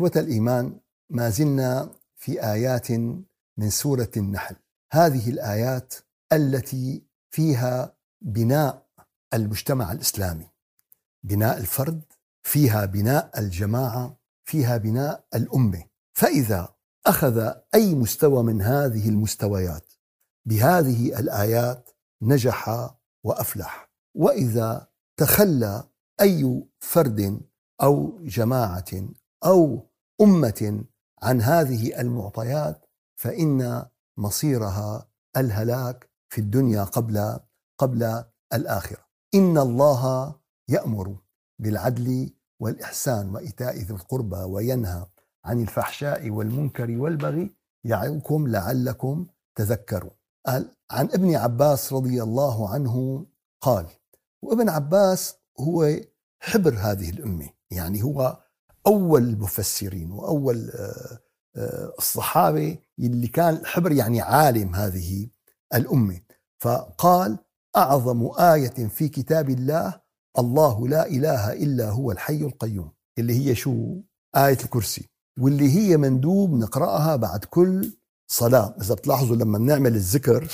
إخوة الإيمان ما زلنا في آيات من سورة النحل. هذه الآيات التي فيها بناء المجتمع الإسلامي بناء الفرد فيها بناء الجماعة فيها بناء الأمة. فإذا أخذ أي مستوى من هذه المستويات بهذه الآيات نجح وأفلح. وإذا تخلى أي فرد أو جماعة أو أمة عن هذه المعطيات فإن مصيرها الهلاك في الدنيا قبل قبل الآخرة. إن الله يأمر بالعدل والإحسان وإيتاء ذي القربى وينهى عن الفحشاء والمنكر والبغي يعظكم لعلكم تذكرون. قال عن ابن عباس رضي الله عنه قال وابن عباس هو حبر هذه الأمة يعني هو أول المفسرين وأول آه، آه، الصحابة اللي كان حبر يعني عالم هذه الأمة. فقال أعظم آية في كتاب الله الله لا إله إلا هو الحي القيوم. اللي هي شو؟ آية الكرسي. واللي هي مندوب نقرأها بعد كل صلاة. إذا بتلاحظوا لما بنعمل الذكر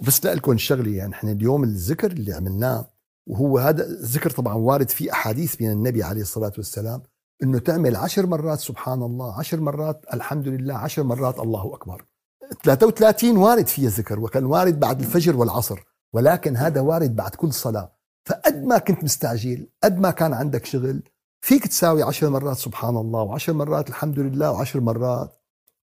وبس لكم شغلة يعني إحنا اليوم الذكر اللي عملناه وهو هذا الذكر طبعا وارد في أحاديث من النبي عليه الصلاة والسلام. إنه تعمل عشر مرات سبحان الله عشر مرات الحمد لله عشر مرات الله أكبر. 33 وارد فيها ذكر وكان وارد بعد الفجر والعصر ولكن هذا وارد بعد كل صلاة. فقد ما كنت مستعجل قد ما كان عندك شغل فيك تساوي عشر مرات سبحان الله وعشر مرات الحمد لله وعشر مرات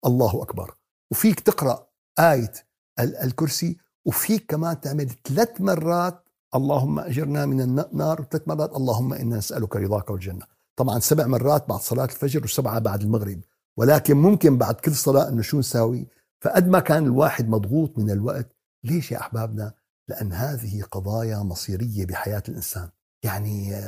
الله أكبر. وفيك تقرأ آية الكرسي وفيك كمان تعمل ثلاث مرات اللهم أجرنا من النار وثلاث مرات اللهم إنا نسألك رضاك والجنة. طبعا سبع مرات بعد صلاة الفجر وسبعة بعد المغرب ولكن ممكن بعد كل صلاة أنه شو نساوي؟ فقد ما كان الواحد مضغوط من الوقت ليش يا أحبابنا؟ لأن هذه قضايا مصيرية بحياة الإنسان. يعني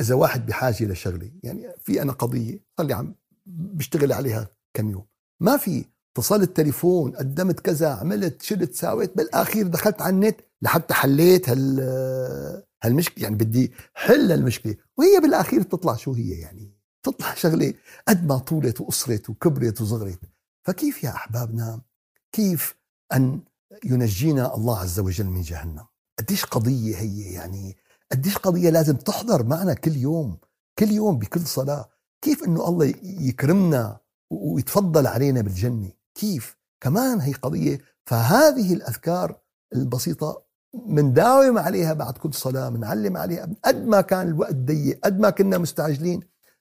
إذا واحد بحاجة لشغلة يعني في أنا قضية صار لي عم بشتغل عليها كم يوم. ما في اتصلت تليفون قدمت كذا عملت شلت ساويت بالآخير دخلت على النت لحتى حليت هال هالمشكله يعني بدي حل المشكلة. وهي بالأخير تطلع شو هي يعني؟ تطلع شغلة قد ما طولت وقصرت وكبرت وصغرت. فكيف يا أحبابنا؟ كيف أن ينجينا الله عز وجل من جهنم؟ قديش قضية هي يعني؟ قديش قضية لازم تحضر معنا كل يوم كل يوم بكل صلاة؟ كيف إنه الله يكرمنا ويتفضل علينا بالجنة؟ كيف؟ كمان هي قضية. فهذه الأذكار البسيطة منداوم عليها بعد كل صلاة بنعلم عليها قد ما كان الوقت ضيق قد ما كنا مستعجلين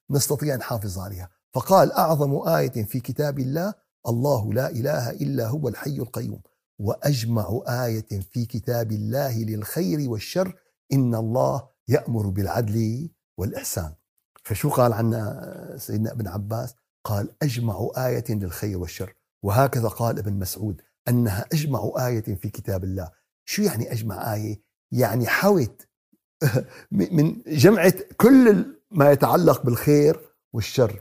نستطيع نحافظ عليها. فقال أعظم آية في كتاب الله الله لا إله إلا هو الحي القيوم وأجمع آية في كتاب الله للخير والشر إن الله يأمر بالعدل والإحسان فشو قال عنا سيدنا ابن عباس؟ قال أجمع آية للخير والشر وهكذا قال ابن مسعود أنها أجمع آية في كتاب الله شو يعني أجمع آية؟ يعني حوت من جمعة كل ما يتعلق بالخير والشر.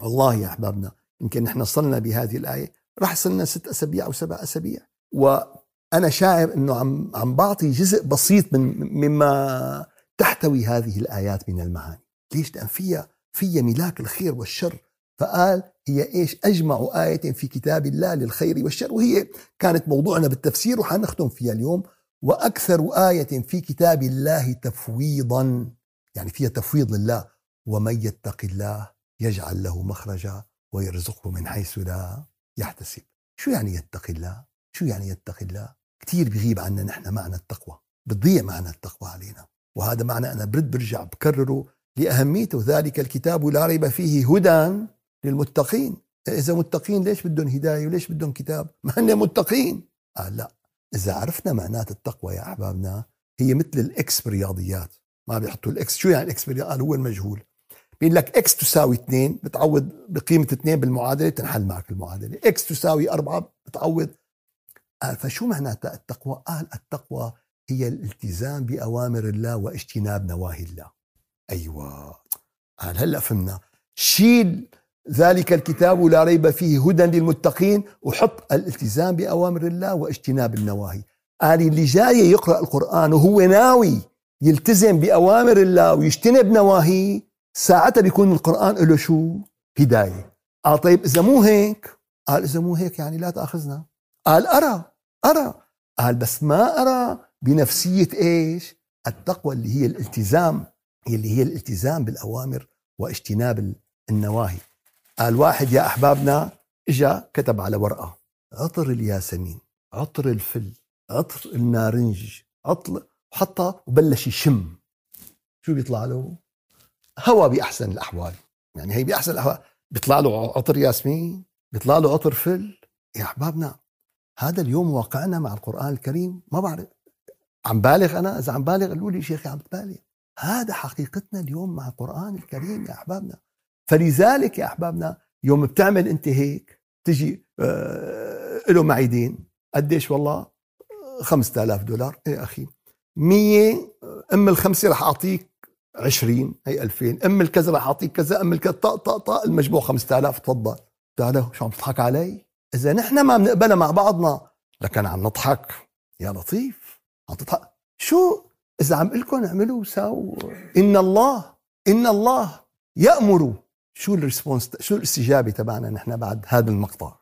والله يا أحبابنا يمكن نحن صلنا بهذه الآية راح صلنا ست أسابيع أو سبع أسابيع. وأنا شاعر إنه عم عم بعطي جزء بسيط من مما تحتوي هذه الآيات من المعاني. ليش؟ لأن فيها فيها ملاك الخير والشر. فقال هي إيش؟ أجمع آية في كتاب الله للخير والشر وهي كانت موضوعنا بالتفسير وحنختم فيها اليوم. وأكثر آية في كتاب الله تفويضا يعني فيها تفويض لله. ومن يتق الله يجعل له مخرجا ويرزقه من حيث لا يحتسب. شو يعني يتقي الله؟ شو يعني يتقي الله؟ كثير بغيب عنا نحن معنى التقوى بتضيع معنى التقوى علينا. وهذا معنى أنا برد برجع بكرره لأهميته. ذلك الكتاب لا ريب فيه هدى للمتقين. إذا متقين ليش بدهم هداية وليش بدهم كتاب؟ ما هن متقين. قال آه لا إذا عرفنا معنات التقوى يا أحبابنا هي مثل ال X برياضيات ما بيحطوا ال X. شو يعني ال X قال هو المجهول. بيقول لك X تساوي اثنين بتعوض بقيمة اثنين بالمعادلة تنحل معك المعادلة. X تساوي أربعة بتعوض. قال فشو معناتها التقوى؟ قال التقوى هي الالتزام بأوامر الله واجتناب نواهي الله. أيوة. قال هلأ فهمنا. شيل ذلك الكتاب لا ريب فيه هدى للمتقين وحط الالتزام بأوامر الله واجتناب النواهي. قال اللي جاي يقرأ القرآن وهو ناوي يلتزم بأوامر الله ويجتنب نواهي ساعتها بيكون القرآن له شو؟ هداية. قال طيب إذا مو هيك؟ قال إذا مو هيك يعني لا تأخذنا. قال أرى أرى. قال بس ما أرى بنفسية إيش؟ التقوى اللي هي الالتزام اللي هي الالتزام بالأوامر واجتناب النواهي. قال واحد يا أحبابنا إجا كتب على ورقة. عطر الياسمين عطر الفل عطر النارنج عطر وحطها وبلش يشم. شو بيطلع له؟ هوا بأحسن الأحوال. يعني هي بأحسن الأحوال. بيطلع له عطر ياسمين بيطلع له عطر فل. يا أحبابنا هذا اليوم واقعنا مع القرآن الكريم. ما بعرف عم بالغ أنا؟ إذا عم بالغ قالوا لي شيخي عم تبالغ هذا حقيقتنا اليوم مع القرآن الكريم يا أحبابنا. فلذلك يا أحبابنا يوم بتعمل أنت هيك تجي آه له معيدين قديش والله؟ 5000 دولار. إيه أخي؟ 100 أم الخمسة رح أعطيك 20 هي 2000 أم الكذا رح أعطيك كذا أم الكذا طق طق طق المجموع 5000 تفضل. تعالوا شو عم تضحك علي؟ إذا نحن ما بنقبلها مع بعضنا. لكن عم نضحك. يا لطيف. عم تضحك. شو؟ إذا عم لكم اعملوا وساووا إن الله إن الله يأمر. شو الريسبونس شو الاستجابة تبعنا نحن بعد هذا المقطع؟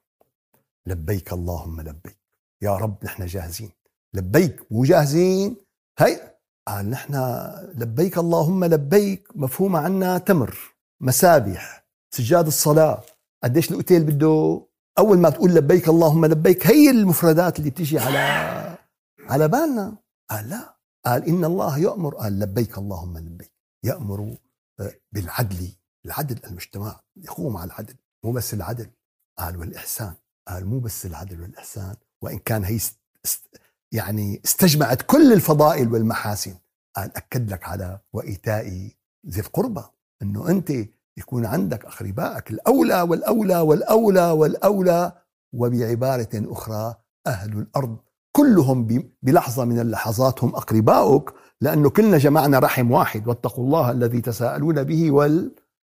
لبيك اللهم لبيك. يا رب نحن جاهزين. لبيك مو جاهزين؟ هي قال نحن لبيك اللهم لبيك مفهومة عنا تمر مسابح سجاد الصلاة. قديش الأوتيل بده؟ أول ما تقول لبيك اللهم لبيك هي المفردات اللي بتيجي على على بالنا. قال لا. قال إن الله يأمر. قال لبيك اللهم لبيك. يأمر آه، بالعدل. العدل المجتمع يقوم على العدل مو بس العدل قال والإحسان قال مو بس العدل والإحسان وإن كان هي يعني استجمعت كل الفضائل والمحاسن قال أكد لك على وإيتاء ذي القربى أنه أنت يكون عندك أقربائك الأولى والأولى والأولى والأولى وبعبارة أخرى أهل الأرض كلهم بلحظة من اللحظات هم أقرباؤك لأنه كلنا جمعنا رحم واحد واتقوا الله الذي تساءلون به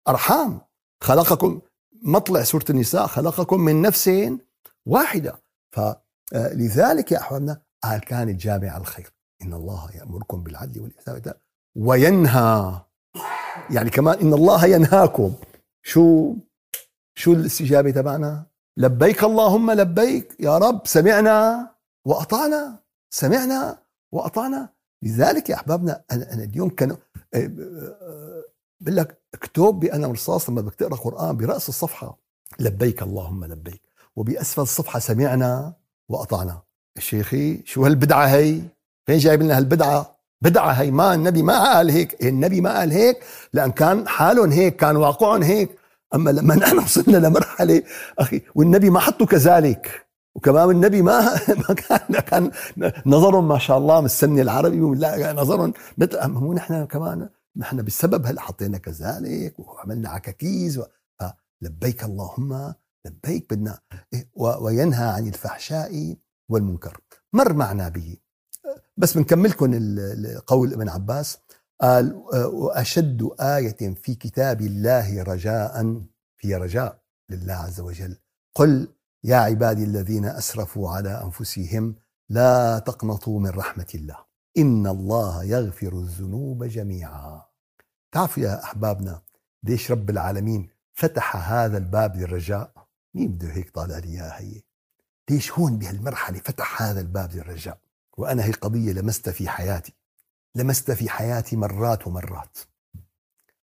والأرحام خلقكم مطلع سورة النساء خلقكم من نفس واحدة. فلذلك يا أحبابنا قال كانت جامع الخير. إن الله يأمركم بالعدل والإحسان وينهى. يعني كمان إن الله ينهاكم. شو شو الاستجابة تبعنا؟ لبيك اللهم لبيك يا رب. سمعنا وأطعنا. سمعنا وأطعنا. لذلك يا أحبابنا أنا, أنا اليوم كان بقول لك اكتب بأنا رصاص لما بدك تقرأ قرآن برأس الصفحة لبيك اللهم لبيك وبأسفل الصفحة سمعنا وأطعنا. شيخي شو هالبدعة هي؟ فين جايب لنا هالبدعة؟ بدعة هي ما النبي ما قال هيك النبي ما قال هيك؟ لأن كان حالهم هيك كان واقعهم هيك. أما لما نحن وصلنا لمرحلة أخي والنبي ما حطوا كذلك. وكمان النبي ما ما كان كان نظرهم ما شاء الله مستني العربي لا نظرهم مثل مو نحن كمان. نحن بسبب هلا حطينا كذلك وعملنا عكاكيز لبيك اللهم لبيك بدنا إيه، وينهى عن الفحشاء والمنكر. مر معنا به. بس بنكملكم قول ابن عباس. قال وأشد آية في كتاب الله رجاء في رجاء لله عز وجل. قل يا عبادي الذين أسرفوا على أنفسهم لا تقنطوا من رحمة الله. إن الله يغفر الذنوب جميعا. تعرفوا يا أحبابنا ليش رب العالمين فتح هذا الباب للرجاء؟ مين بده هيك طالع لي هي؟ ليش هون بهالمرحلة فتح هذا الباب للرجاء؟ وأنا هي قضية لمست في حياتي لمست في حياتي مرات ومرات.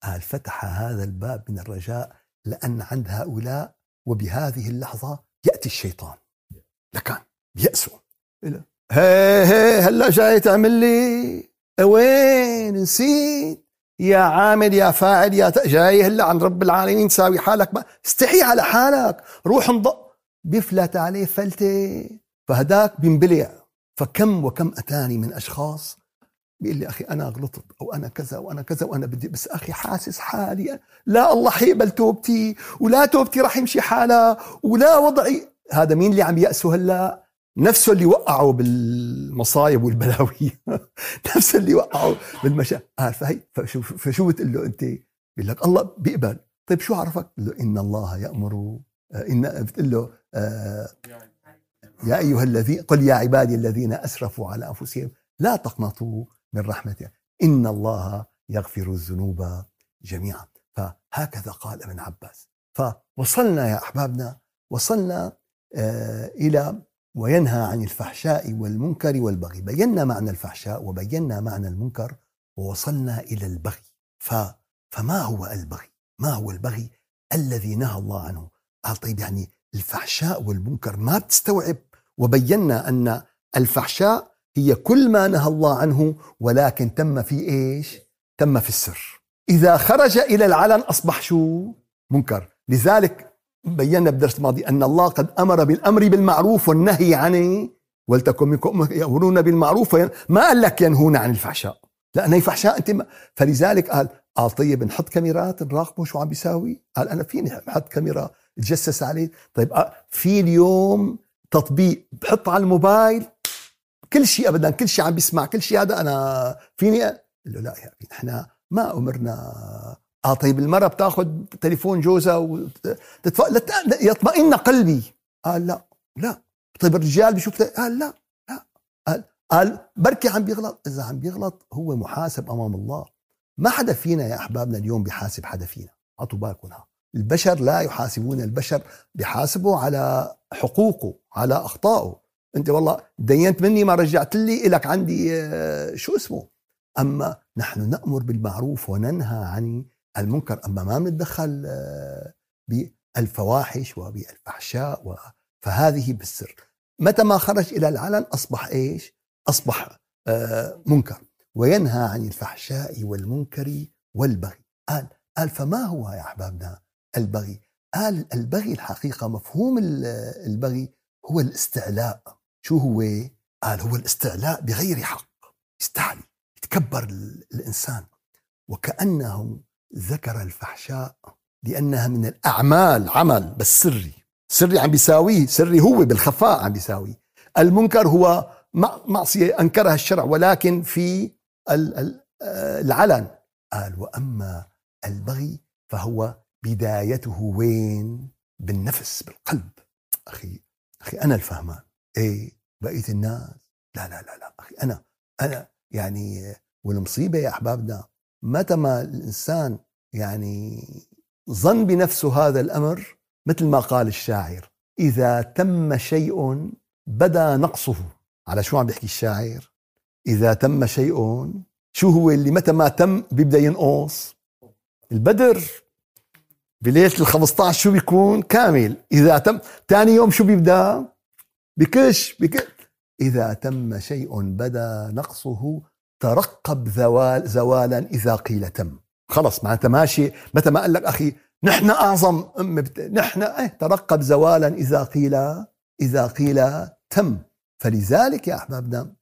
قال فتح هذا الباب من الرجاء لأن عند هؤلاء وبهذه اللحظة يأتي الشيطان. لكان بيأسوا هي هي هلا جاي تعمل لي؟ وين نسيت؟ يا عامل يا فاعل يا جاي هلا عند رب العالمين تساوي حالك ما استحي على حالك. روح انض بيفلت عليه فلتة. فهداك بينبلع. فكم وكم أتاني من أشخاص بيقول لي أخي أنا غلطت أو أنا كذا وأنا كذا وأنا بدي بس أخي حاسس حالي. لا الله حيقبل توبتي ولا توبتي راح يمشي حالها ولا وضعي. هذا مين اللي عم يأسوا هلا؟ نفسه اللي وقعوا بالمصايب والبلاوي. نفسه اللي وقعوا بالمشا آه فهي فشو فشو بتقول له أنت؟ بيقول لك الله بيقبل. طيب شو عرفك؟ بقول له إن الله يأمر. آه، ان بتقول له آه يا أيها الذين قل يا عبادي الذين أسرفوا على أنفسهم لا تقنطوا من رحمته. إن الله يغفر الذنوب جميعا. فهكذا قال ابن عباس. وصلنا يا أحبابنا وصلنا آه إلى وينهى عن الفحشاء والمنكر والبغي. بينا معنى الفحشاء وبينا معنى المنكر ووصلنا إلى البغي. ف فما هو البغي؟ ما هو البغي الذي نهى الله عنه؟ قال طيب يعني الفحشاء والمنكر ما بتستوعب وبينا أن الفحشاء هي كل ما نهى الله عنه ولكن تم في إيش؟ تم في السر. إذا خرج إلى العلن أصبح شو؟ منكر. لذلك بينا بالدرس الماضي أن الله قد أمر بالأمر بالمعروف والنهي عن ولتكن منكم يأمرون بالمعروف ما قال لك ينهون عن الفحشاء. لأن هي فحشاء أنت ما فلذلك قال قال طيب نحط كاميرات نراقبه شو عم بيساوي؟ قال أنا فيني أحط كاميرا تجسس عليه. طيب آه، في اليوم تطبيق بحط على الموبايل كل شيء ابدا كل شيء عم بيسمع كل شيء هذا أنا فيني قال له لا يا ابي نحن ما أمرنا آه طيب المرة بتاخذ تليفون جوزها وتتف... لت... يطمئن قلبي. قال لا لا. طيب الرجال بيشوف قال لا لا. قال قال بركي عم بيغلط. إذا عم بيغلط هو محاسب أمام الله. ما حدا فينا يا أحبابنا اليوم بيحاسب حدا فينا. أعطوا بالكم البشر لا يحاسبون البشر بيحاسبوا على حقوقه على أخطائه. أنت والله دينت مني ما رجعت لي لك عندي آه، شو اسمه؟ أما نحن نأمر بالمعروف وننهى عن المنكر أما ما بنتدخل آه، بالفواحش وبالفحشاء فهذه بالسر. متى ما خرج إلى العلن أصبح إيش؟ أصبح آه، منكر. وينهى عن الفحشاء والمنكر والبغي. قال قال فما هو يا أحبابنا البغي؟ قال البغي الحقيقة مفهوم البغي هو الاستعلاء. شو هو؟ قال هو الاستعلاء بغير حق. يستعلي يتكبر الإنسان. وكانه ذكر الفحشاء لأنها من الأعمال عمل بس سري. سري عم بيساويه سري هو بالخفاء عم بيساويه. المنكر هو معصية أنكرها الشرع ولكن في العلن. قال وأما البغي فهو بدايته وين؟ بالنفس بالقلب. أخي أخي أنا الفهمان. إيه بقية الناس. لا لا لا لا أخي أنا أنا يعني والمصيبة يا أحبابنا متى ما الإنسان يعني ظن بنفسه هذا الأمر مثل ما قال الشاعر إذا تم شيء بدا نقصه. على شو عم بيحكي الشاعر؟ إذا تم شيء شو هو اللي متى ما تم بيبدأ ينقص؟ البدر. بليلة ال 15 شو بيكون؟ كامل. إذا تم ثاني يوم شو بيبدأ؟ بكش بكش إذا تم شيء بدا نقصه ترقب زوال زوالا إذا قيل تم. خلص معناتها ماشي. متى ما قال لك أخي نحن أعظم نحن إيه ترقب زوالا إذا قيل إذا قيل تم. فلذلك يا احبابنا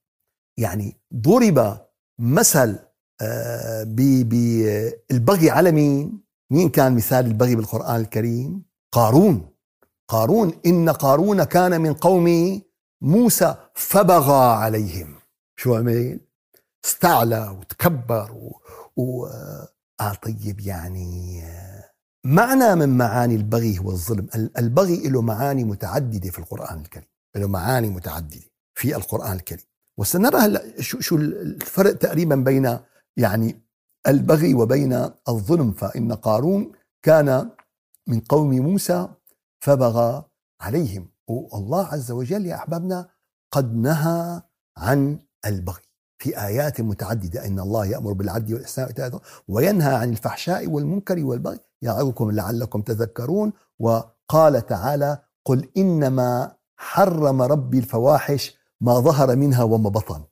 يعني ضرب مثل آه، بالبغي على مين؟ مين كان مثال البغي بالقرآن الكريم؟ قارون. قارون إن قارون كان من قوم موسى فبغى عليهم. شو عمل استعلى وتكبر و... و... آه طيب يعني معنى من معاني البغي هو الظلم. البغي له معاني متعددة في القرآن الكريم له معاني متعددة في القرآن الكريم. وسنرى هلأ شو شو الفرق تقريبا بين يعني البغي وبين الظلم. فإن قارون كان من قوم موسى فبغى عليهم. والله عز وجل يا أحبابنا قد نهى عن البغي. في آيات متعددة. إن الله يأمر بالعدل والإحسان وينهى عن الفحشاء والمنكر والبغي يعظكم لعلكم تذكرون. وقال تعالى قل إنما حرم ربي الفواحش ما ظهر منها وما بطن.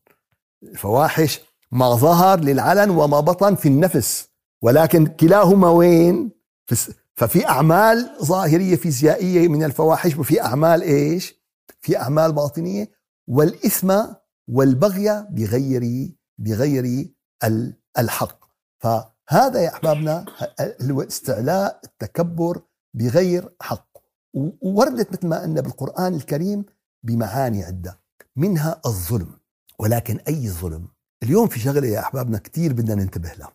الفواحش ما ظهر للعلن وما بطن في النفس ولكن كلاهما وين؟ ففي أعمال ظاهرية فيزيائية من الفواحش وفي أعمال إيش؟ في أعمال باطنية. والإثم والبغي بغير بغير الحق. فهذا يا أحبابنا هو استعلاء التكبر بغير حق. ووردت مثل ما قلنا بالقرآن الكريم بمعاني عدة منها الظلم. ولكن أي ظلم؟ اليوم في شغلة يا أحبابنا كثير بدنا ننتبه لها.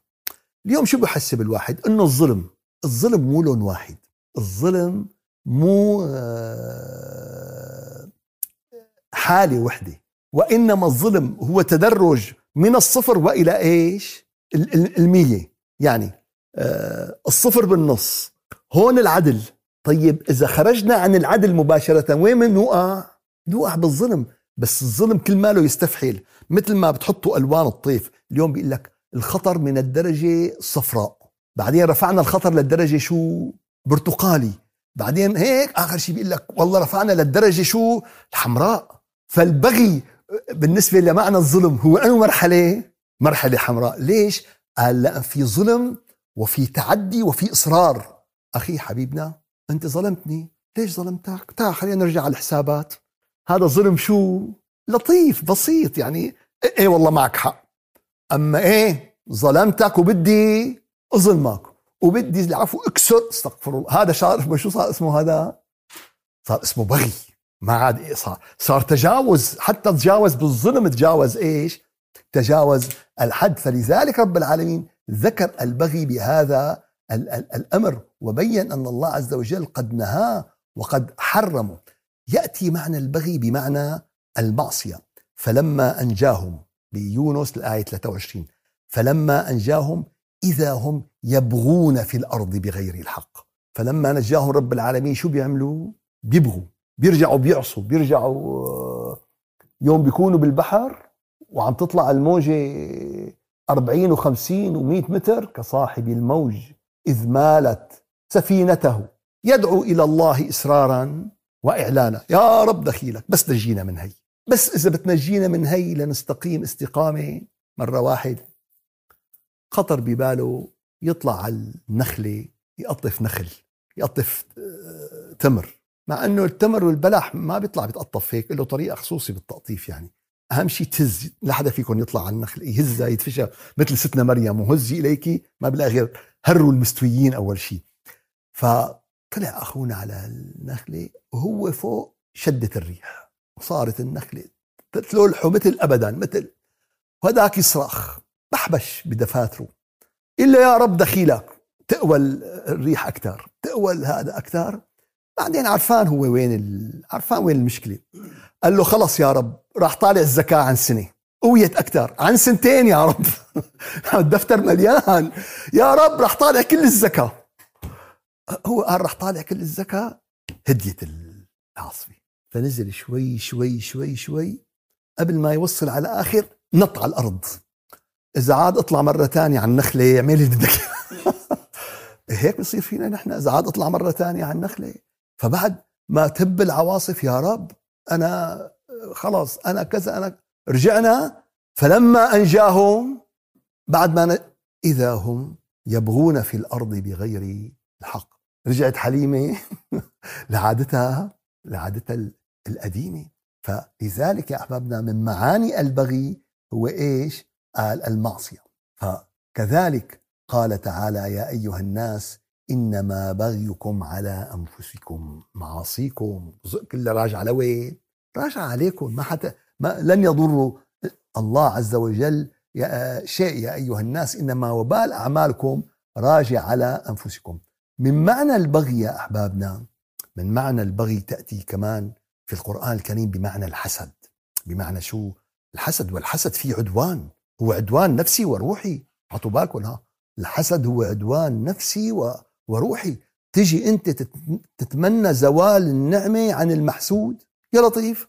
اليوم شو بحسب الواحد؟ إنه الظلم الظلم مو لون واحد. الظلم مو آه، حالة وحدة. وإنما الظلم هو تدرج من الصفر وإلى إيش؟ المية. يعني آه، الصفر بالنص. هون العدل. طيب إذا خرجنا عن العدل مباشرة وين نوقع؟ نوقع بالظلم. بس الظلم كل ماله يستفحل مثل ما بتحطوا ألوان الطيف. اليوم بيقول لك الخطر من الدرجة الصفراء بعدين رفعنا الخطر للدرجة شو؟ برتقالي. بعدين هيك آخر شيء بيقول لك والله رفعنا للدرجة شو؟ الحمراء. فالبغي بالنسبة لمعنى الظلم هو أنه مرحلة مرحلة حمراء. ليش؟ قال لأن في ظلم وفي تعدي وفي إصرار. أخي حبيبنا أنت ظلمتني. ليش ظلمتك؟ تعال خلينا نرجع على الحسابات. هذا ظلم شو؟ لطيف بسيط يعني. إيه والله معك حق. أما إيه؟ ظلمتك وبدي أظلمك. وبدي العفو اكسر استغفر الله. هذا صار شو صار اسمه هذا؟ صار اسمه بغي. ما عاد صار. صار تجاوز حتى تجاوز بالظلم تجاوز إيش؟ تجاوز الحد فلذلك رب العالمين ذكر البغي بهذا ال- ال- الأمر وبين أن الله عز وجل قد نهاه وقد حرمه. يأتي معنى البغي بمعنى المعصية. فلما أنجاهم بيونس الآية 23 فلما أنجاهم إذا هم يبغون في الأرض بغير الحق. فلما نجاهم رب العالمين شو بيعملوا؟ بيبغوا. بيرجعوا بيعصوا بيرجعوا آه، يوم بيكونوا بالبحر وعم تطلع الموجة 40 و50 و100 متر كصاحب الموج إذ مالت سفينته. يدعو إلى الله إسرارا وإعلانا. يا رب دخيلك بس نجينا من هي. بس إذا بتنجينا من هي لنستقيم استقامة مرة واحد. خطر بباله يطلع على النخلة يقطف نخل يقطف آه، تمر. مع إنه التمر والبلح ما بيطلع بيتقطف هيك له طريقة خصوصي بالتقطيف يعني. أهم شيء تهز لا حدا فيكم يطلع على النخل يهزها يدفشها مثل ستنا مريم وهزي إليك ما بلاقي غير هروا المستويين أول شيء فطلع أخونا على النخلة وهو فوق شدت الريح وصارت النخلة تلولحه مثل ابدا مثل وهداك يصرخ بحبش بدفاتره. إلا يا رب دخيلك تقوى الريح أكثر تقوى هذا أكثر بعدين عرفان هو وين ال... عرفان وين المشكلة. قال له خلص يا رب راح طالع الزكاة عن سنة. قويت أكثر عن سنتين يا رب. الدفتر مليان. يا رب راح طالع كل الزكاة. هو قال راح طالع كل الزكاة هديت العاصفة. فنزل شوي شوي شوي شوي. قبل ما يوصل على آخر نط على الأرض. إذا عاد اطلع مرة ثانية على النخلة اعملي اللي بدك. هيك بصير فينا نحن. إذا عاد اطلع مرة ثانية على النخلة فبعد ما تب العواصف يا رب أنا خلاص أنا كذا أنا رجعنا. فلما أنجاهم بعد ما ن... إذا هم يبغون في الأرض بغير الحق. رجعت حليمة لعادتها لعادتها القديمة. فلذلك يا أحبابنا من معاني البغي هو إيش؟ قال المعصية. فكذلك قال تعالى يا أيها الناس إنما بغيكم على أنفسكم. معاصيكم. كلها راجعه لوين؟ راجعه عليكم. ما حتى ما لن يضروا الله عز وجل. يا شيء يا أيها الناس إنما وبال أعمالكم راجع على أنفسكم. من معنى البغي يا أحبابنا؟ من معنى البغي تأتي كمان في القرآن الكريم بمعنى الحسد. بمعنى شو؟ الحسد. والحسد فيه عدوان. هو عدوان نفسي وروحي. حطوا بالكم. ها. الحسد هو عدوان نفسي و وروحي تيجي أنت تتمنى زوال النعمة عن المحسود؟ يا لطيف.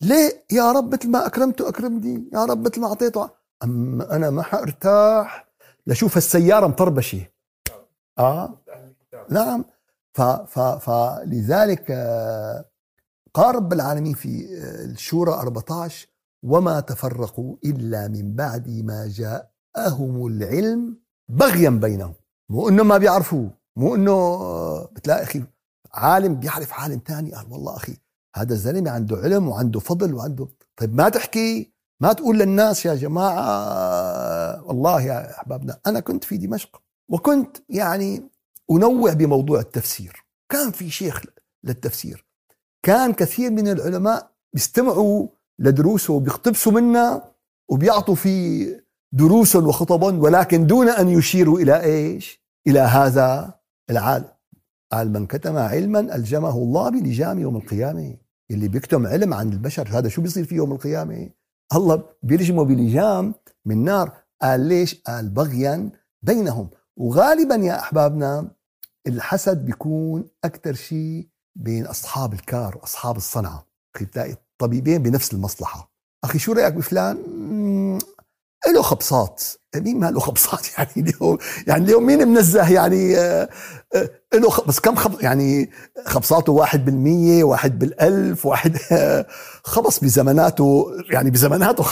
ليه؟ يا رب مثل ما اكرمته اكرمني يا رب مثل ما أعطيته اما أنا ما حأرتاح لشوف السيارة مطربشة. آه. نعم. ف ف فلذلك آه، قال رب العالمين في آه، الشورى 14 وما تفرقوا إلا من بعد ما جاءهم العلم بغيا بينهم. مو إنه ما بيعرفوه مو إنه بتلاقي أخي عالم بيعرف عالم ثاني قال والله أخي هذا الزلمة عنده علم وعنده فضل وعنده طيب ما تحكي ما تقول للناس يا جماعة والله يا أحبابنا أنا كنت في دمشق وكنت يعني أنوع بموضوع التفسير. كان في شيخ للتفسير. كان كثير من العلماء بيستمعوا لدروسه وبيقتبسوا منا وبيعطوا في دروسا وخطبا ولكن دون أن يشيروا إلى إيش؟ إلى هذا العالم. قال من كتم علما ألجمه الله بلجام يوم القيامة. اللي بيكتم علم عن البشر. هذا شو بيصير في يوم القيامة؟ الله بيلجمه بلجام من نار. قال ليش؟ قال بغيا بينهم. وغالبا يا أحبابنا الحسد بيكون أكثر شيء بين أصحاب الكار وأصحاب الصنعة. أخي بتلاقي طبيبين بنفس المصلحة. أخي شو رأيك بفلان؟ له خبصات. مين ما له خبصات. يعني اليوم يعني اليوم مين منزه؟ يعني آه، آه، له بس كم خب يعني خبصاته واحد بالمية واحد بالألف واحد خبص بزماناته يعني بزماناته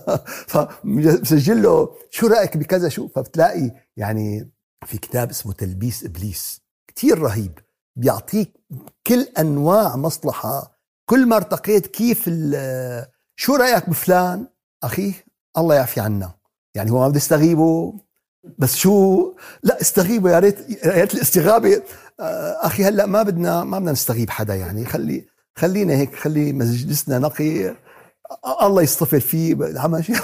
فمسجل له شو رأيك بكذا؟ شو؟ فبتلاقي يعني في كتاب اسمه تلبيس إبليس. كتير رهيب. بيعطيك كل أنواع مصلحة. كل ما ارتقيت كيف شو رأيك بفلان؟ أخي الله يعفي عنا. يعني هو ما بده يستغيبه بس شو؟ لا استغيبه. يا ريت يا ريت الاستغابة آه، أخي هلأ ما بدنا ما بدنا نستغيب حدا يعني. خلي خلينا هيك خلي مجلسنا نقي. الله يصطفل فيه. عمل شيء؟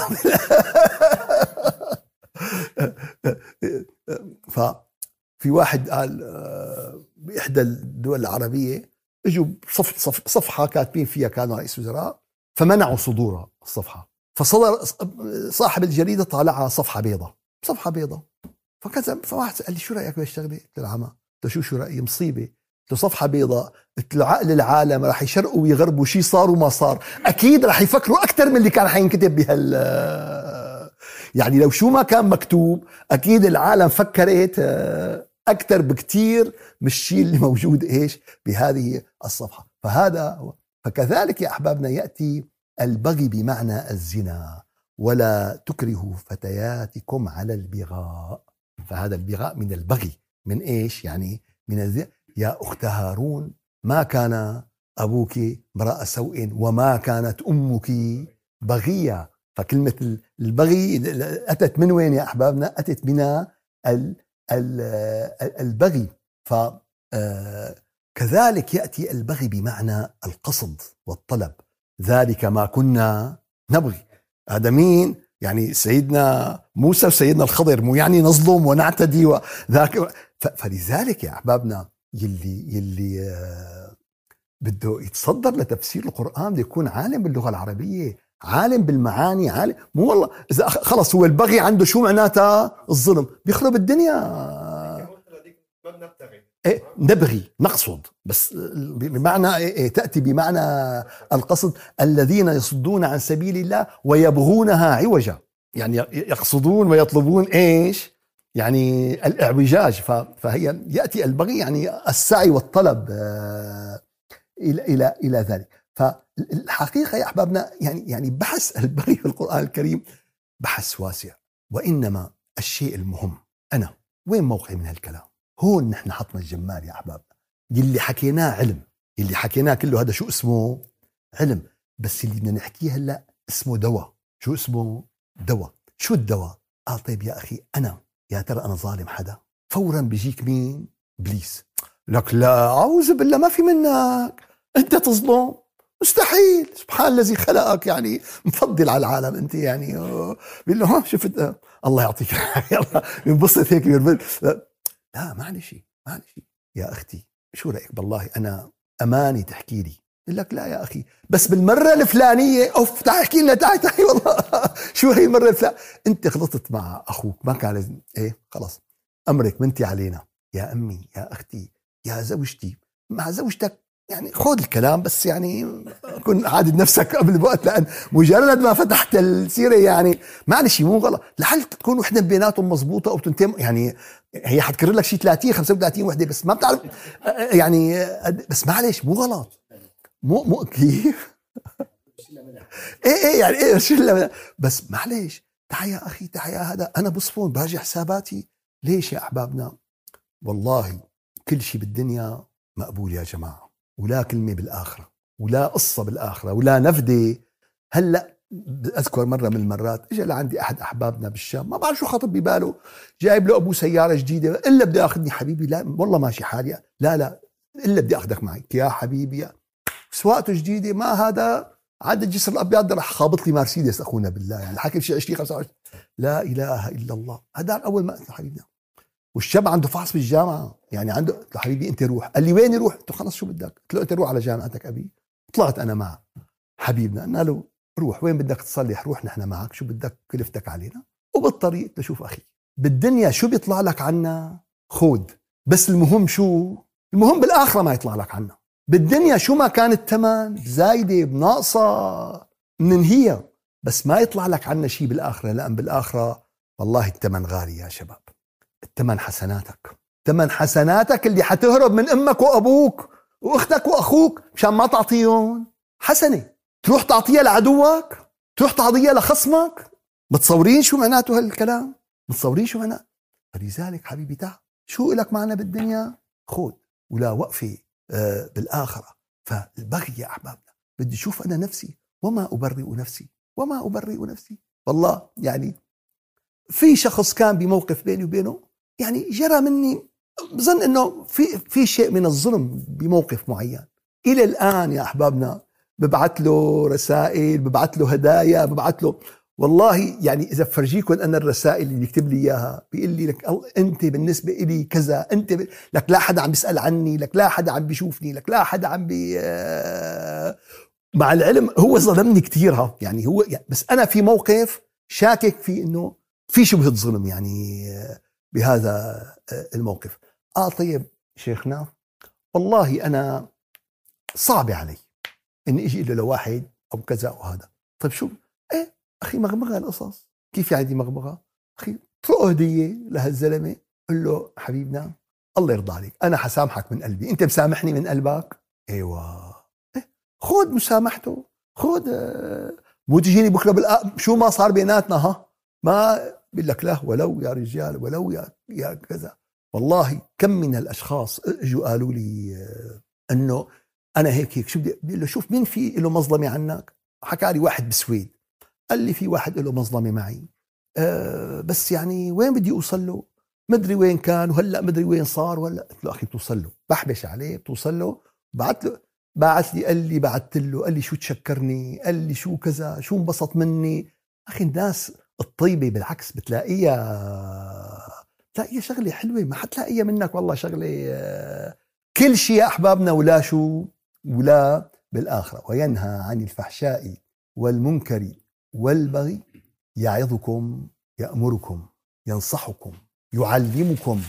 في واحد قال آه، بإحدى الدول العربية إجوا صف صف صفحة كاتبين فيها كانوا رئيس وزراء فمنعوا صدورها الصفحة. فصدر صاحب الجريدة طالعها صفحة بيضاء صفحة بيضاء. فكذا فواحد قال لي شو رأيك بهالشغله؟ قلت له عمى قلت شو شو رأيي؟ مصيبة. قلت له صفحة بيضاء قلت له عقل العالم راح يشرقوا ويغربوا شيء صار وما صار. أكيد راح يفكروا أكثر من اللي كان حينكتب بهال يعني لو شو ما كان مكتوب أكيد العالم فكرت أكثر بكثير من الشيء اللي موجود إيش؟ بهذه الصفحة. فهذا فكذلك يا أحبابنا يأتي البغي بمعنى الزنا ولا تكرهوا فتياتكم على البغاء. فهذا البغاء من البغي. من إيش؟ يعني من الزنا. يا أخت هارون ما كان أبوك امرأ سوء وما كانت أمك بغية. فكلمة البغي أتت من وين يا أحبابنا؟ أتت من البغي. ف آه، كذلك يأتي البغي بمعنى القصد والطلب. ذلك ما كنا نبغي. هذا مين؟ يعني سيدنا موسى وسيدنا الخضر مو يعني نظلم ونعتدي وذاك فلذلك يا أحبابنا يلي يلي آه، بده يتصدر لتفسير القرآن بده يكون عالم باللغة العربية عالم بالمعاني عالم. مو والله إذا خلص هو البغي عنده شو معناتها؟ الظلم. بيخرب الدنيا. ما بنبتغي. إيه نبغي نقصد. بس بمعنى إيه, إيه تأتي بمعنى القصد الذين يصدون عن سبيل الله ويبغونها عوجا. يعني يقصدون ويطلبون إيش؟ يعني الإعوجاج. فهي يأتي البغي يعني السعي والطلب آه، إلى إلى إلى ذلك. فالحقيقة يا أحبابنا يعني يعني بحث البغي في القرآن الكريم بحث واسع. وإنما الشيء المهم أنا. وين موقعي من هالكلام؟ هون نحن حطنا الجمال يا أحباب. يلي حكيناه علم يلي حكيناه كله هذا شو اسمه؟ علم. بس اللي بدنا نحكيه هلأ اسمه دواء. شو اسمه؟ دواء. شو الدواء؟ قال طيب يا أخي أنا يا ترى أنا ظالم حدا؟ فورا بيجيك مين؟ ابليس لك لا أعوذ بالله ما في منك. أنت تظلم مستحيل. سبحان الذي خلقك يعني مفضل على العالم أنت يعني. بيقول له ها شفت؟ الله يعطيك يلا بينبسط هيك لا معلش معلش. يا أختي شو رأيك بالله؟ أنا أماني تحكي لي. بقول لك لا يا أخي بس بالمرة الفلانية أوف تعال احكي لنا تعال تعال والله. شو هي المرة الفلانيه أنت غلطت مع أخوك ما كان لازم إيه خلص أمرك بنتي علينا. يا أمي يا أختي يا زوجتي. مع زوجتك يعني خذ الكلام بس يعني كن عادد نفسك قبل الوقت لأن مجرد ما فتحت السيرة يعني معلش مو غلط. لحل تكون وحدة بيناتهم مزبوطه أو تنتم يعني هي حتكرر لك شيء 30 35 وحدة بس ما بتعرف يعني بس معلش مو غلط. مو مو كيف؟ إيه إيه يعني إيه شو بس معلش تعال يا أخي تعال يا هذا أنا بصفون باجي حساباتي. ليش يا أحبابنا؟ والله كل شيء بالدنيا مقبول يا جماعة. ولا كلمة بالآخرة ولا قصة بالآخرة ولا نفده هلأ أذكر مرة من المرات اجى لعندي أحد أحبابنا بالشام ما بعرف شو خاطر بباله جايب له أبو سيارة جديدة إلا بدي آخذني حبيبي لا والله ماشي حالي لا لا إلا بدي آخذك معي. يا حبيبي سواقته جديدة ما هذا عاد الجسر الأبيض راح خابط لي مرسيدس أخونا بالله يعني حكي شيء 20 25 لا إله إلا الله. هذا أول ما حبيبنا والشاب عنده فحص بالجامعة. يعني عنده قلت له حبيبي أنت روح. قال لي وين يروح؟ قلت له خلص شو بدك؟ قلت له أنت روح على جامعتك أبي. طلعت أنا معه حبيبنا. قلنا له روح وين بدك تصلح روح نحن معك. شو بدك؟ كلفتك علينا. وبالطريق تشوف أخي بالدنيا شو بيطلع لك عنا؟ خود. بس المهم شو؟ المهم بالآخرة ما يطلع لك عنها بالدنيا شو ما كان الثمن زايدة بناقصة ننهيها بس ما يطلع لك عنا شيء بالآخرة. لأن بالآخرة والله الثمن غالي يا شباب. الثمن حسناتك. ثمن حسناتك اللي حتهرب من أمك وأبوك وأختك وأخوك مشان ما تعطيهم. حسنة. تروح تعطيها لعدوك تروح تعطيها لخصمك. متصورين شو معناته هالكلام؟ متصورين شو معناته؟ فلذلك حبيبي تعال شو لك معنا بالدنيا؟ خذ ولا وقفه آه، بالآخرة. فالبغي يا أحبابنا بدي أشوف أنا نفسي وما أبرئ نفسي وما أبرئ نفسي. والله يعني في شخص كان بموقف بيني وبينه يعني جرى مني بظن إنه في في شيء من الظلم بموقف معين. إلى الآن يا أحبابنا ببعث له رسائل ببعث له هدايا ببعث له والله يعني إذا بفرجيكم أنا الرسائل اللي بيكتب لي إياها بيقول لي لك أنت بالنسبة لي كذا أنت ب... لك لا حدا عم بيسأل عني لك لا حدا عم بيشوفني لك لا حدا عم بي مع العلم هو ظلمني كثير يعني هو يعني بس أنا في موقف شاكك في إنه في شبهة ظلم يعني بهذا آه، الموقف. آه طيب شيخنا والله أنا صعب علي إني أجي له لواحد أو كذا أو هذا. طيب شو؟ إيه أخي مغمغة القصص. كيف يعني دي مغمغة؟ أخي اتركه هديه لهالزلمه قل له حبيبنا الله يرضى عليك أنا حسامحك من قلبي. أنت مسامحني من قلبك؟ أيوه. إيه؟ خذ مسامحته خذ آه، مو تجيني بكرة بالأ... شو ما صار بيناتنا ها؟ ما بقول لك لا ولو يا رجال ولو يا يا كذا. والله كم من الأشخاص إجوا قالوا لي آه، إنه أنا هيك هيك. شو بدي بقول له شوف مين في له مظلمة عنك؟ حكى لي واحد بالسويد. قال لي في واحد له مظلمة معي. أه بس يعني وين بدي أوصل له؟ مدري وين كان وهلأ مدري وين صار ولا قلت له أخي بتوصل له. بحبش عليه بتوصل له. بعت له بعت لي قال لي بعثت له قال لي شو تشكرني؟ قال لي شو كذا شو انبسط مني؟ أخي الناس الطيبة بالعكس بتلاقيها بتلاقيها شغلة حلوة ما حتلاقيها منك والله شغلة كل شيء يا أحبابنا ولا شو ولا بالآخرة. وينهى عن الفحشاء والمنكر والبغي يعظكم يأمركم ينصحكم يعلمكم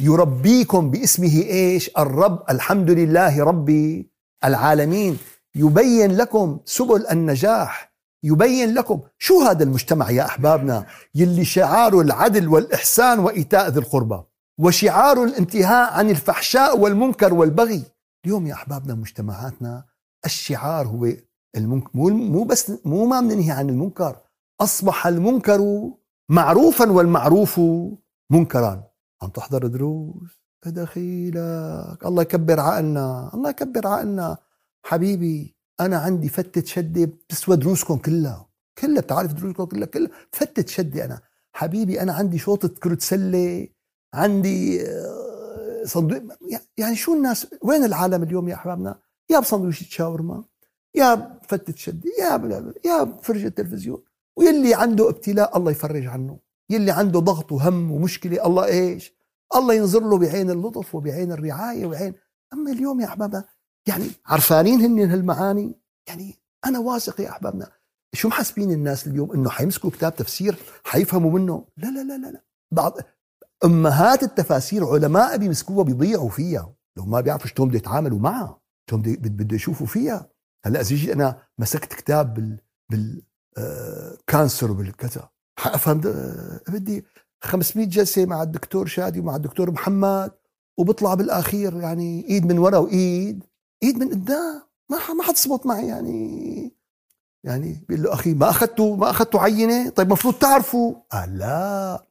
يربيكم باسمه إيش؟ الرب الحمد لله رب العالمين. يبين لكم سبل النجاح. يبين لكم شو هذا المجتمع يا أحبابنا يلي شعاره العدل والإحسان وإيتاء ذي القربى وشعار الانتهاء عن الفحشاء والمنكر والبغي. اليوم يا أحبابنا مجتمعاتنا الشعار هو المنكر مو مو بس مو ما بننهي عن المنكر أصبح المنكر معروفا والمعروف منكرا. عم تحضر دروس دخيلك الله يكبر عقلنا الله يكبر عقلنا. حبيبي أنا عندي فتة شدة بتسوى دروسكم كلها. كلها بتعرف دروسكم كلها كلها فتة شدة أنا. حبيبي أنا عندي شوطة كرة سلة عندي آه، صندوق يعني شو الناس وين العالم اليوم يا أحبابنا؟ يا بصندوق شاورما يا بفتة شدة يا بلا يا فرجة تلفزيون ويلي عنده ابتلاء الله يفرج عنه. يلي عنده ضغط وهم ومشكلة الله إيش؟ الله ينظر له بعين اللطف وبعين الرعاية وعين أما اليوم يا أحبابنا يعني عرفانين هن هالمعاني؟ يعني أنا واثق يا أحبابنا. شو محسبين الناس اليوم إنه حيمسكوا كتاب تفسير حيفهموا منه؟ لا لا لا لا. بعض أمهات التفاسير علماء بيمسكوها بيضيعوا فيها. لو ما بيعرفوا شلون بده يتعاملوا معها شلون بده يشوفوا فيها. هلأ إذا أنا مسكت كتاب بال بال آه كانسر وبالكذا حأفهم بدي 500 جلسة مع الدكتور شادي ومع الدكتور محمد وبطلع بالآخير يعني إيد من ورا وإيد. إيد من قدام. ما ما حتصبط معي يعني. يعني بيقول له أخي ما اخذتوا ما اخذتوا عينة؟ طيب مفروض تعرفوا. قال لا.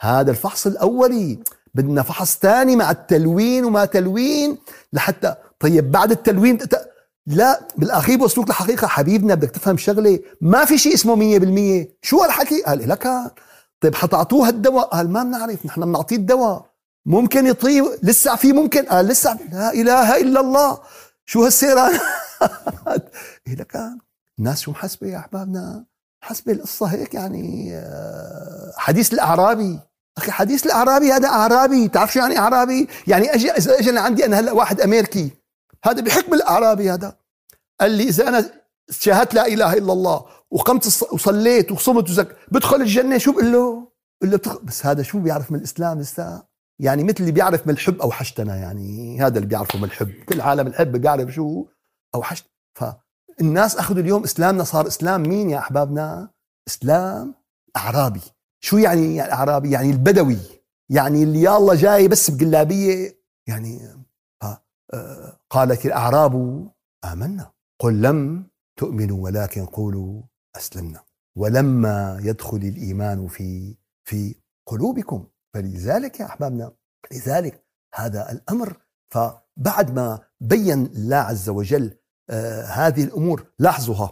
هذا الفحص الأولي. بدنا فحص ثاني مع التلوين وما تلوين لحتى طيب بعد التلوين لا بالأخير بوصلوك لحقيقة. حبيبنا بدك تفهم شغلة. ما في شيء اسمه 100% شو هالحكي؟ قال لك طيب حتعطوه الدواء قال ما بنعرف نحن بنعطيه الدواء. ممكن يطيب. لسه في ممكن. قال لسه. لا إله إلا الله. شو هالسيران إيه لك الناس شو محسبه يا أحبابنا؟ حسب القصة هيك يعني آه، حديث الأعرابي. أخي حديث الأعرابي هذا أعرابي. تعرف شو يعني أعرابي؟ يعني أجي إذا اجى عندي أنا هلأ واحد أمريكي هذا بحكم الأعرابي هذا. قال لي إذا أنا شاهدت لا إله إلا الله وقمت وصليت وصمت وزك بدخل الجنة شو بقول له؟ بقول له بس هذا شو بيعرف من الإسلام لسه يعني مثل اللي بيعرف من الحب أوحشتنا يعني هذا اللي بيعرفه من الحب. كل عالم الحب بيعرف شو أوحشت. فالناس أخذوا اليوم إسلامنا صار إسلام مين يا أحبابنا؟ إسلام أعرابي. شو يعني, أعرابي؟ يعني البدوي. يعني اللي الله جاي بس بقلابية. يعني آه، قالت الأعراب آمنا. قل لم تؤمنوا ولكن قولوا أسلمنا. ولما يدخل الإيمان في في قلوبكم. فلذلك يا أحبابنا لذلك هذا الأمر فبعد ما بين الله عز وجل آه هذه الأمور لاحظوها.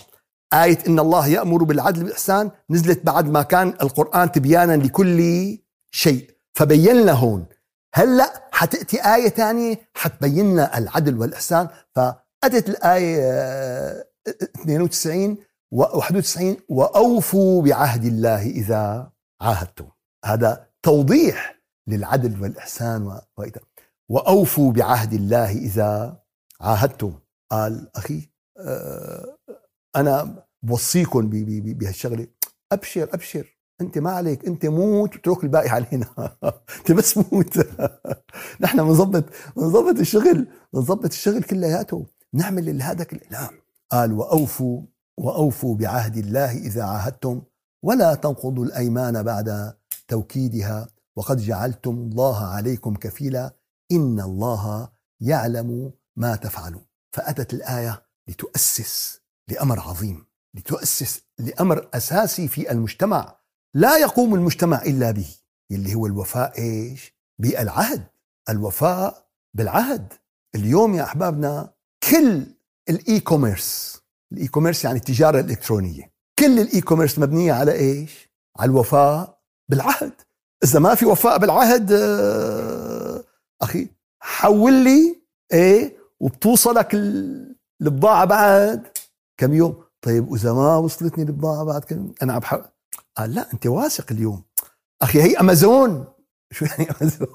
آية إن الله يأمر بالعدل والإحسان نزلت بعد ما كان القرآن تبيانا لكل شيء. فبين لنا هون. هلأ حتأتي آية ثانية حتبين لنا العدل والإحسان. فأتت الآية 92 و 91 وأوفوا بعهد الله إذا عاهدتم. هذا توضيح للعدل والإحسان وإذا. وأوفوا بعهد الله إذا عاهدتم. قال أخي آه، أنا بوصيكم بهالشغلة. أبشر أبشر. أنت ما عليك. أنت موت وترك الباقي علينا. أنت بس موت. نحن بنظبط بنظبط الشغل بنظبط الشغل كلياته. نعمل كله لا قال وأوفوا وأوفوا بعهد الله إذا عاهدتم. ولا تنقضوا الأيمان بعد توكيدها وقد جعلتم الله عليكم كفيلا إن الله يعلم ما تفعلون فأتت الآية لتؤسس لأمر عظيم لتؤسس لأمر أساسي في المجتمع لا يقوم المجتمع إلا به اللي هو الوفاء إيش؟ بالعهد الوفاء بالعهد اليوم يا أحبابنا كل ال e-commerce ال e-commerce يعني التجارة الإلكترونية كل ال e-commerce مبنية على إيش؟ على الوفاء بالعهد. إذا ما في وفاء بالعهد آه، أخي حول لي إيه وبتوصلك البضاعة بعد كم يوم. طيب وإذا ما وصلتني البضاعة بعد كم أنا عم قال لا أنت واثق اليوم. أخي هي أمازون. شو يعني أمازون؟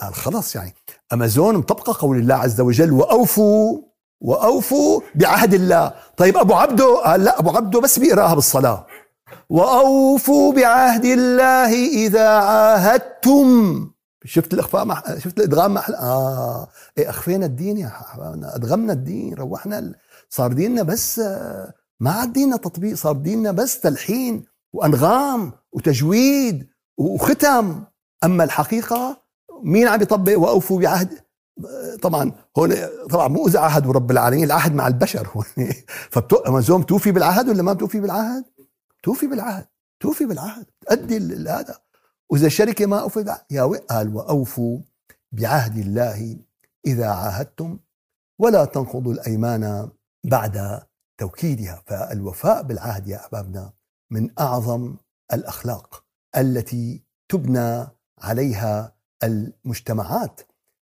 قال خلاص يعني. أمازون مطبقة قول الله عز وجل وأوفوا وأوفوا بعهد الله. طيب أبو عبده؟ قال لا أبو عبده بس بيقراها بالصلاة. وأوفوا بعهد الله إذا عاهدتم. شفت الإخفاء مح... شفت الإدغام محل آه. إيه أخفينا الدين يا حبايبنا أدغمنا الدين روحنا. صار ديننا بس ما عاد ديننا تطبيق صار ديننا بس تلحين وأنغام وتجويد وختم. أما الحقيقة مين عم يطبق وأوفوا بعهد؟ طبعا هون طبعا مو إذا عهدوا رب العالمين العهد مع البشر هون. أمازون توفي بالعهد ولا ما توفي بالعهد؟ توفي بالعهد توفي بالعهد تؤدي هذا وإذا الشركة ما أوفي يا قال وأوفوا بعهد الله إذا عاهدتم ولا تنقضوا الأيمان بعد توكيدها. فالوفاء بالعهد يا احبابنا من أعظم الأخلاق التي تبنى عليها المجتمعات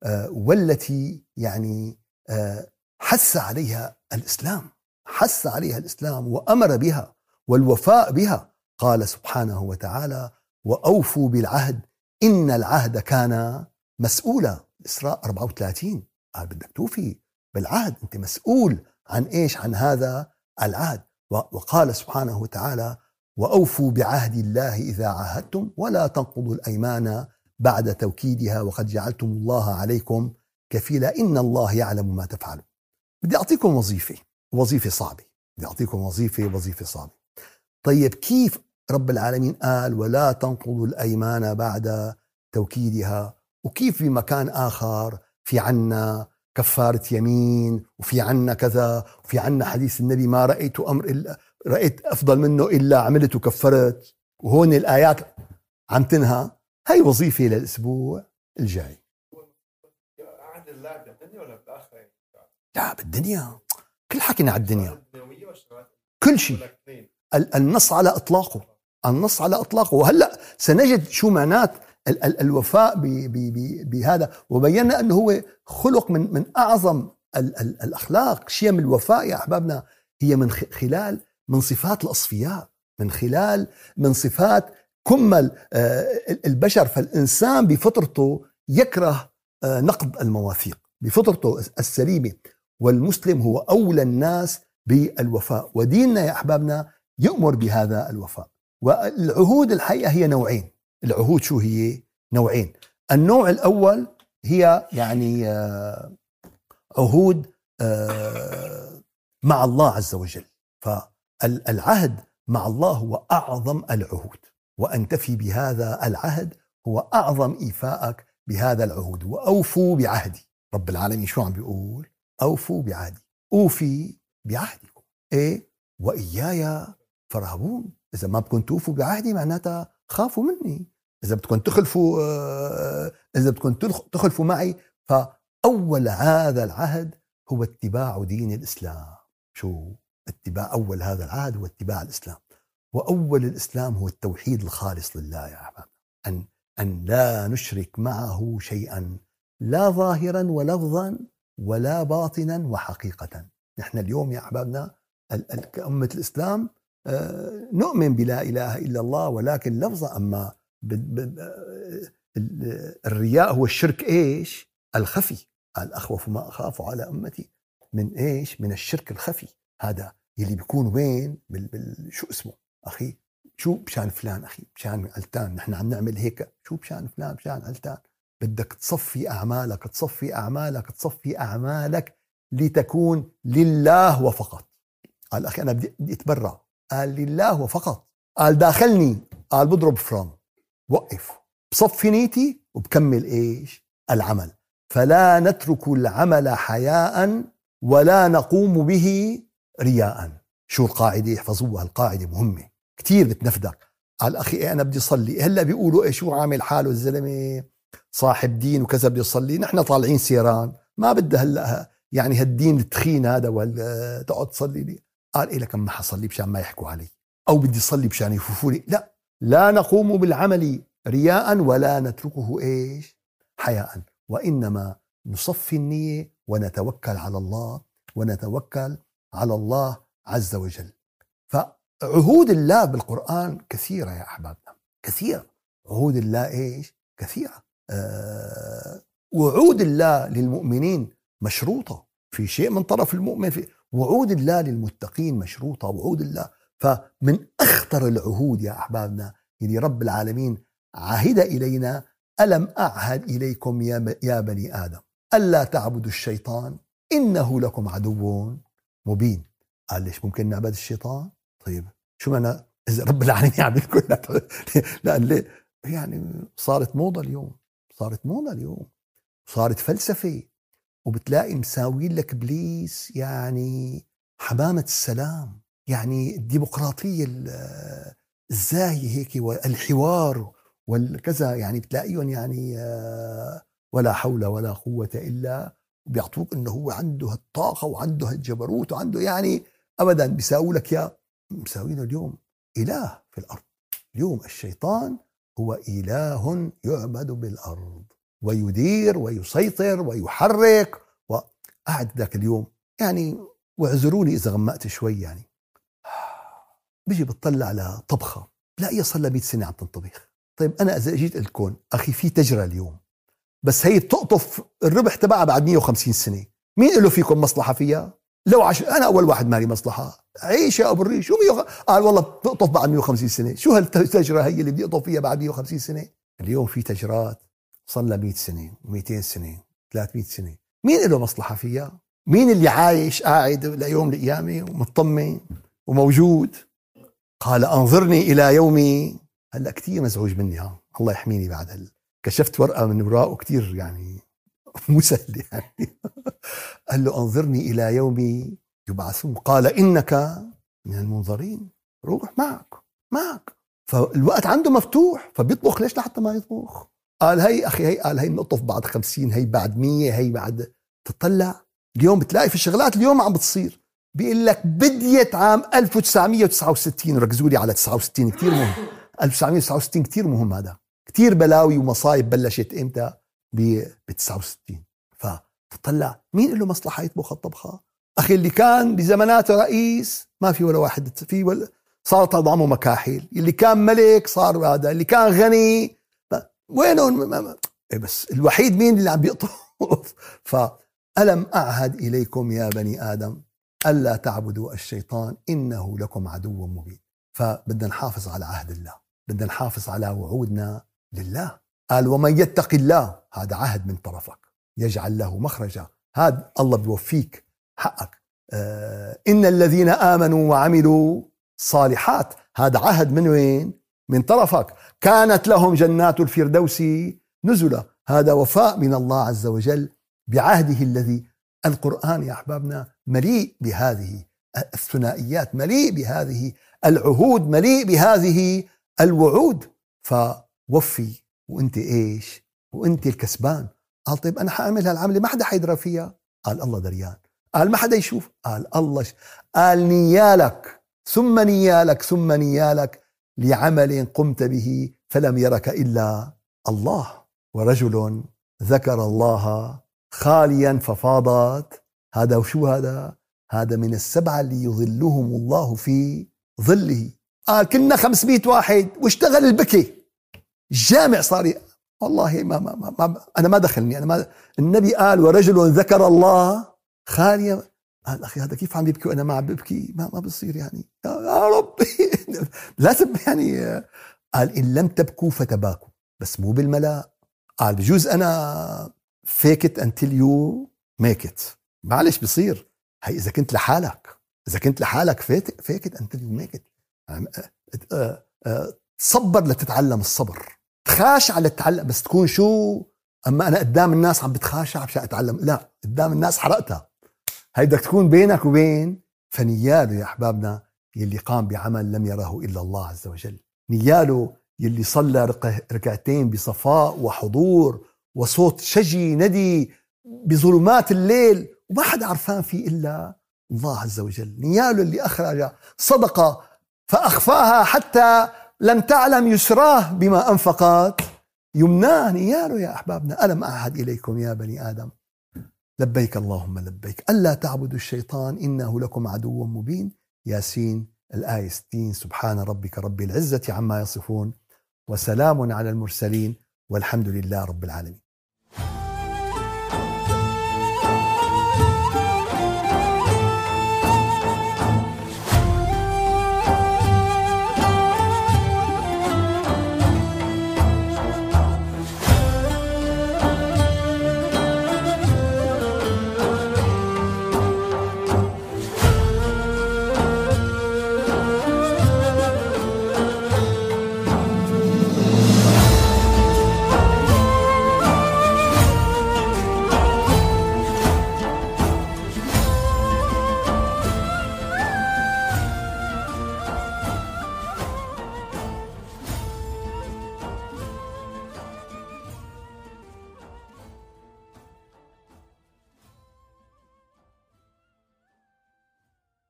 آه، والتي يعني آه، حث عليها الإسلام حث عليها الإسلام وأمر بها والوفاء بها. قال سبحانه وتعالى وأوفوا بالعهد إن العهد كان مسؤولا. إسراء 34 قال بدك توفي بالعهد أنت مسؤول عن إيش؟ عن هذا العهد. وقال سبحانه وتعالى وأوفوا بعهد الله إذا عاهدتم ولا تنقضوا الأيمان بعد توكيدها وقد جعلتم الله عليكم كفيلا إن الله يعلم ما تفعلون. بدي أعطيكم وظيفة وظيفة صعبة. بدي أعطيكم وظيفة وظيفة صعبة. طيب كيف رب العالمين قال ولا تنقضوا الأيمان بعد توكيدها؟ وكيف في مكان آخر؟ في عنا كفارة يمين وفي عنا كذا وفي عنا حديث النبي ما رأيت أمر إلا رأيت أفضل منه إلا عملت وكفرت. وهون الآيات عم تنهى. هي وظيفة للأسبوع الجاي؟ لا بالدنيا. كل حكينا على الدنيا. كل شيء. النص على إطلاقه. النص على إطلاقه. وهلأ سنجد شو معنات ال- ال- الوفاء بهذا. وبينا أنه هو خلق من من أعظم ال- ال- الأخلاق. شيم الوفاء يا أحبابنا هي من خلال من صفات الأصفياء. من خلال من صفات كمل آه، البشر. فالإنسان بفطرته يكره آه، نقض المواثيق. بفطرته السليمة. والمسلم هو أولى الناس بالوفاء. وديننا يا أحبابنا يؤمر بهذا الوفاء. والعهود الحقيقة هي نوعين. العهود شو هي؟ نوعين. النوع الأول هي يعني آه، عهود آه، مع الله عز وجل. فالعهد مع الله هو أعظم العهود. وأن تفي بهذا العهد هو أعظم ايفائك بهذا العهود. وأوفوا بعهدي. رب العالمين شو عم بيقول؟ أوفوا بعهدي. أوفي بعهدكم. إيه؟ وإياي فارهبون إذا ما بدكم توفوا بعهدي معناتها خافوا مني. إذا بدكم تخلفوا آه، إذا بدكم تخلفوا معي فأول هذا العهد هو اتباع دين الإسلام. شو؟ اتباع أول هذا العهد هو اتباع الإسلام. وأول الإسلام هو التوحيد الخالص لله يا أحباب. أن أن لا نشرك معه شيئا لا ظاهرا ولفظا ولا باطنا وحقيقه. نحن اليوم يا أحبابنا كأمة الإسلام نؤمن بلا إله إلا الله ولكن لفظة أما الرياء هو الشرك إيش؟ الخفي. قال أخوف ما أخاف على أمتي. من إيش؟ من الشرك الخفي. هذا يلي بيكون وين؟ بال... بال... شو اسمه؟ أخي شو بشان فلان أخي؟ بشان علتان. نحن عم نعمل هيك. شو بشان فلان؟ بشان علتان. بدك تصفي أعمالك تصفي أعمالك تصفي أعمالك لتكون لله وفقط. قال أخي أنا بدي أتبرع. قال لله وفقط قال داخلني. قال بضرب فرام. وقف. بصفي نيتي وبكمل إيش؟ العمل. فلا نترك العمل حياء ولا نقوم به رياء. شو القاعدة؟ احفظوها. القاعدة مهمة. كثير بتنفدك. قال أخي إيه أنا بدي أصلي. هلأ بيقولوا إيه شو عامل حاله الزلمة؟ صاحب دين وكذا بده يصلي نحن طالعين سيران. ما بدها هلأ يعني هالدين التخين هذا ولا تقعد تصلي لي. قال إيه لكم ما حصلي مشان ما يحكوا علي؟ أو بدي أصلي مشان يفوفوني لا. لا نقوم بالعمل رياء ولا نتركه إيش؟ حياء. وإنما نصفي النية ونتوكل على الله ونتوكل على الله عز وجل. فعهود الله بالقرآن كثيرة يا أحبابنا. كثيرة. عهود الله إيش؟ كثيرة. أه وعود الله للمؤمنين مشروطة. في شيء من طرف المؤمن في وعود الله للمتقين مشروطة وعود الله. فمن أخطر العهود يا أحبابنا اللي رب العالمين عهد إلينا ألم أعهد إليكم يا بني آدم؟ ألا تعبدوا الشيطان؟ إنه لكم عدو مبين. قال ليش ممكن نعبد الشيطان؟ طيب شو معنى إذا رب العالمين يعمل كل لأن ليه؟ يعني صارت موضة اليوم صارت موضة اليوم صارت فلسفة. وبتلاقي مساوين لك إبليس يعني حمامة السلام يعني الديمقراطية الزاهية هيك والحوار والكذا يعني بتلاقيهم يعني آه، ولا حول ولا قوة إلا بيعطوك إنه هو عنده الطاقه وعنده الجبروت وعنده يعني ابدا بيساووا لك يا مساوينه اليوم إله في الأرض. اليوم الشيطان هو إله يعبد بالأرض. ويدير ويسيطر ويحرك وقعد ذاك اليوم. يعني واعذروني إذا غمقت شوي يعني. بيجي بتطلع على طبخة. بلاقيها صار لها 100 سنة عم تنطبخ. طيب أنا إذا اجيت لكم أخي في تجرى اليوم. بس هي بتقطف الربح تبعها بعد 150 سنة. مين له فيكم مصلحة فيها؟ لو عش... أنا أول واحد مالي مصلحة. عيش يا أبو الريش. شو ميو... قال والله بتقطف بعد 150 سنة. شو هالتجرة هي اللي بدي اقطف فيها بعد 150 سنة؟ اليوم في تجرات. لها 100 سنه و200 سنه 300 سنه مين له مصلحة فيها؟ مين اللي عايش قاعد ليوم القيامه ومطمن وموجود؟ قال أنظرني إلى يومي. هلأ كثير مزعوج مني ها. الله يحميني بعد هل كشفت ورقة من وراءه كثير يعني مو سهل يعني. قال له أنظرني إلى يوم يبعثون. قال إنك من المنظرين. روح معك معك. فالوقت عنده مفتوح فبيطبخ. ليش لحتى ما يطبخ؟ قال هي أخي هي قال هي نقطف بعد خمسين هي بعد مية هي بعد تطلع. اليوم بتلاقي في شغلات اليوم عم بتصير. بيقول لك بديت عام 1969 ركزوا لي على 69 كثير مهم. 1969 كثير مهم هذا. كثير بلاوي ومصايب بلشت إمتى؟ ب 69 فتطلع. مين له مصلحة يطبخ الطبخة؟ أخي اللي كان بزماناته رئيس ما في ولا واحد في ولا صارت اضعمه مكاحل اللي كان ملك صار هذا. اللي كان غني وينهم إيه بس الوحيد مين اللي عم بيقطف فألم أعهد إليكم يا بني آدم ألا تعبدوا الشيطان إنه لكم عدو مبين. فبدنا نحافظ على عهد الله بدنا نحافظ على وعودنا لله. قال ومن يتق الله هذا عهد من طرفك يجعل له مخرجا. هذا الله بيوفيك حقك. آه إن الذين آمنوا وعملوا صالحات هذا عهد من وين؟ من طرفك. كانت لهم جنات الفردوس نزلا. هذا وفاء من الله عز وجل بعهده الذي القرآن يا أحبابنا مليء بهذه الثنائيات مليء بهذه العهود مليء بهذه الوعود. فوفي وأنت إيش؟ وأنت الكسبان. قال طيب أنا حاعمل هالعمله ما حدا حيدرى فيها؟ قال الله دريان. قال ما حدا يشوف؟ قال الله ش... قال نيالك ثم نيالك ثم نيالك لعمل قمت به فلم يرك إلا الله. ورجل ذكر الله خاليا ففاضت. هذا وشو هذا؟ هذا من السبعة اللي يظلهم الله في ظله. قال كنا 500 واحد واشتغل البكي الجامع صار والله ما, ما, ما, ما أنا ما دخلني. أنا ما النبي قال ورجل ذكر الله خاليا. قال أخي هذا كيف عم يبكي وأنا ما عم ببكي ما ما بصير يعني. يا ربي لازم يعني قال إن لم تبكوا فتباكوا. بس مو بالملاء. قال بجوز أنا fake it until you make it معلش بصير. هي إذا كنت لحالك إذا كنت لحالك fake it until you make it تصبر لتتعلم الصبر. تخاشع لتتعلم بس تكون شو؟ أما أنا قدام الناس عم بتخاشع مشان أتعلم. لا قدام الناس حرقتها. هي بدك تكون بينك وبين فنياله يا أحبابنا يلي قام بعمل لم يره إلا الله عز وجل. نياله يلي صلى ركعتين بصفاء وحضور وصوت شجي ندي بظلمات الليل وما حدا عرفان فيه إلا الله عز وجل. نياله اللي أخرج صدقة فأخفاها حتى لم تعلم يسراه بما أنفقت. يمناه نياله يا أحبابنا. ألم أعهد إليكم يا بني آدم لبيك اللهم لبيك. ألا تعبدوا الشيطان إنه لكم عدو مبين. ياسين الآية 60 سبحان ربك رب العزة عما يصفون وسلام على المرسلين والحمد لله رب العالمين.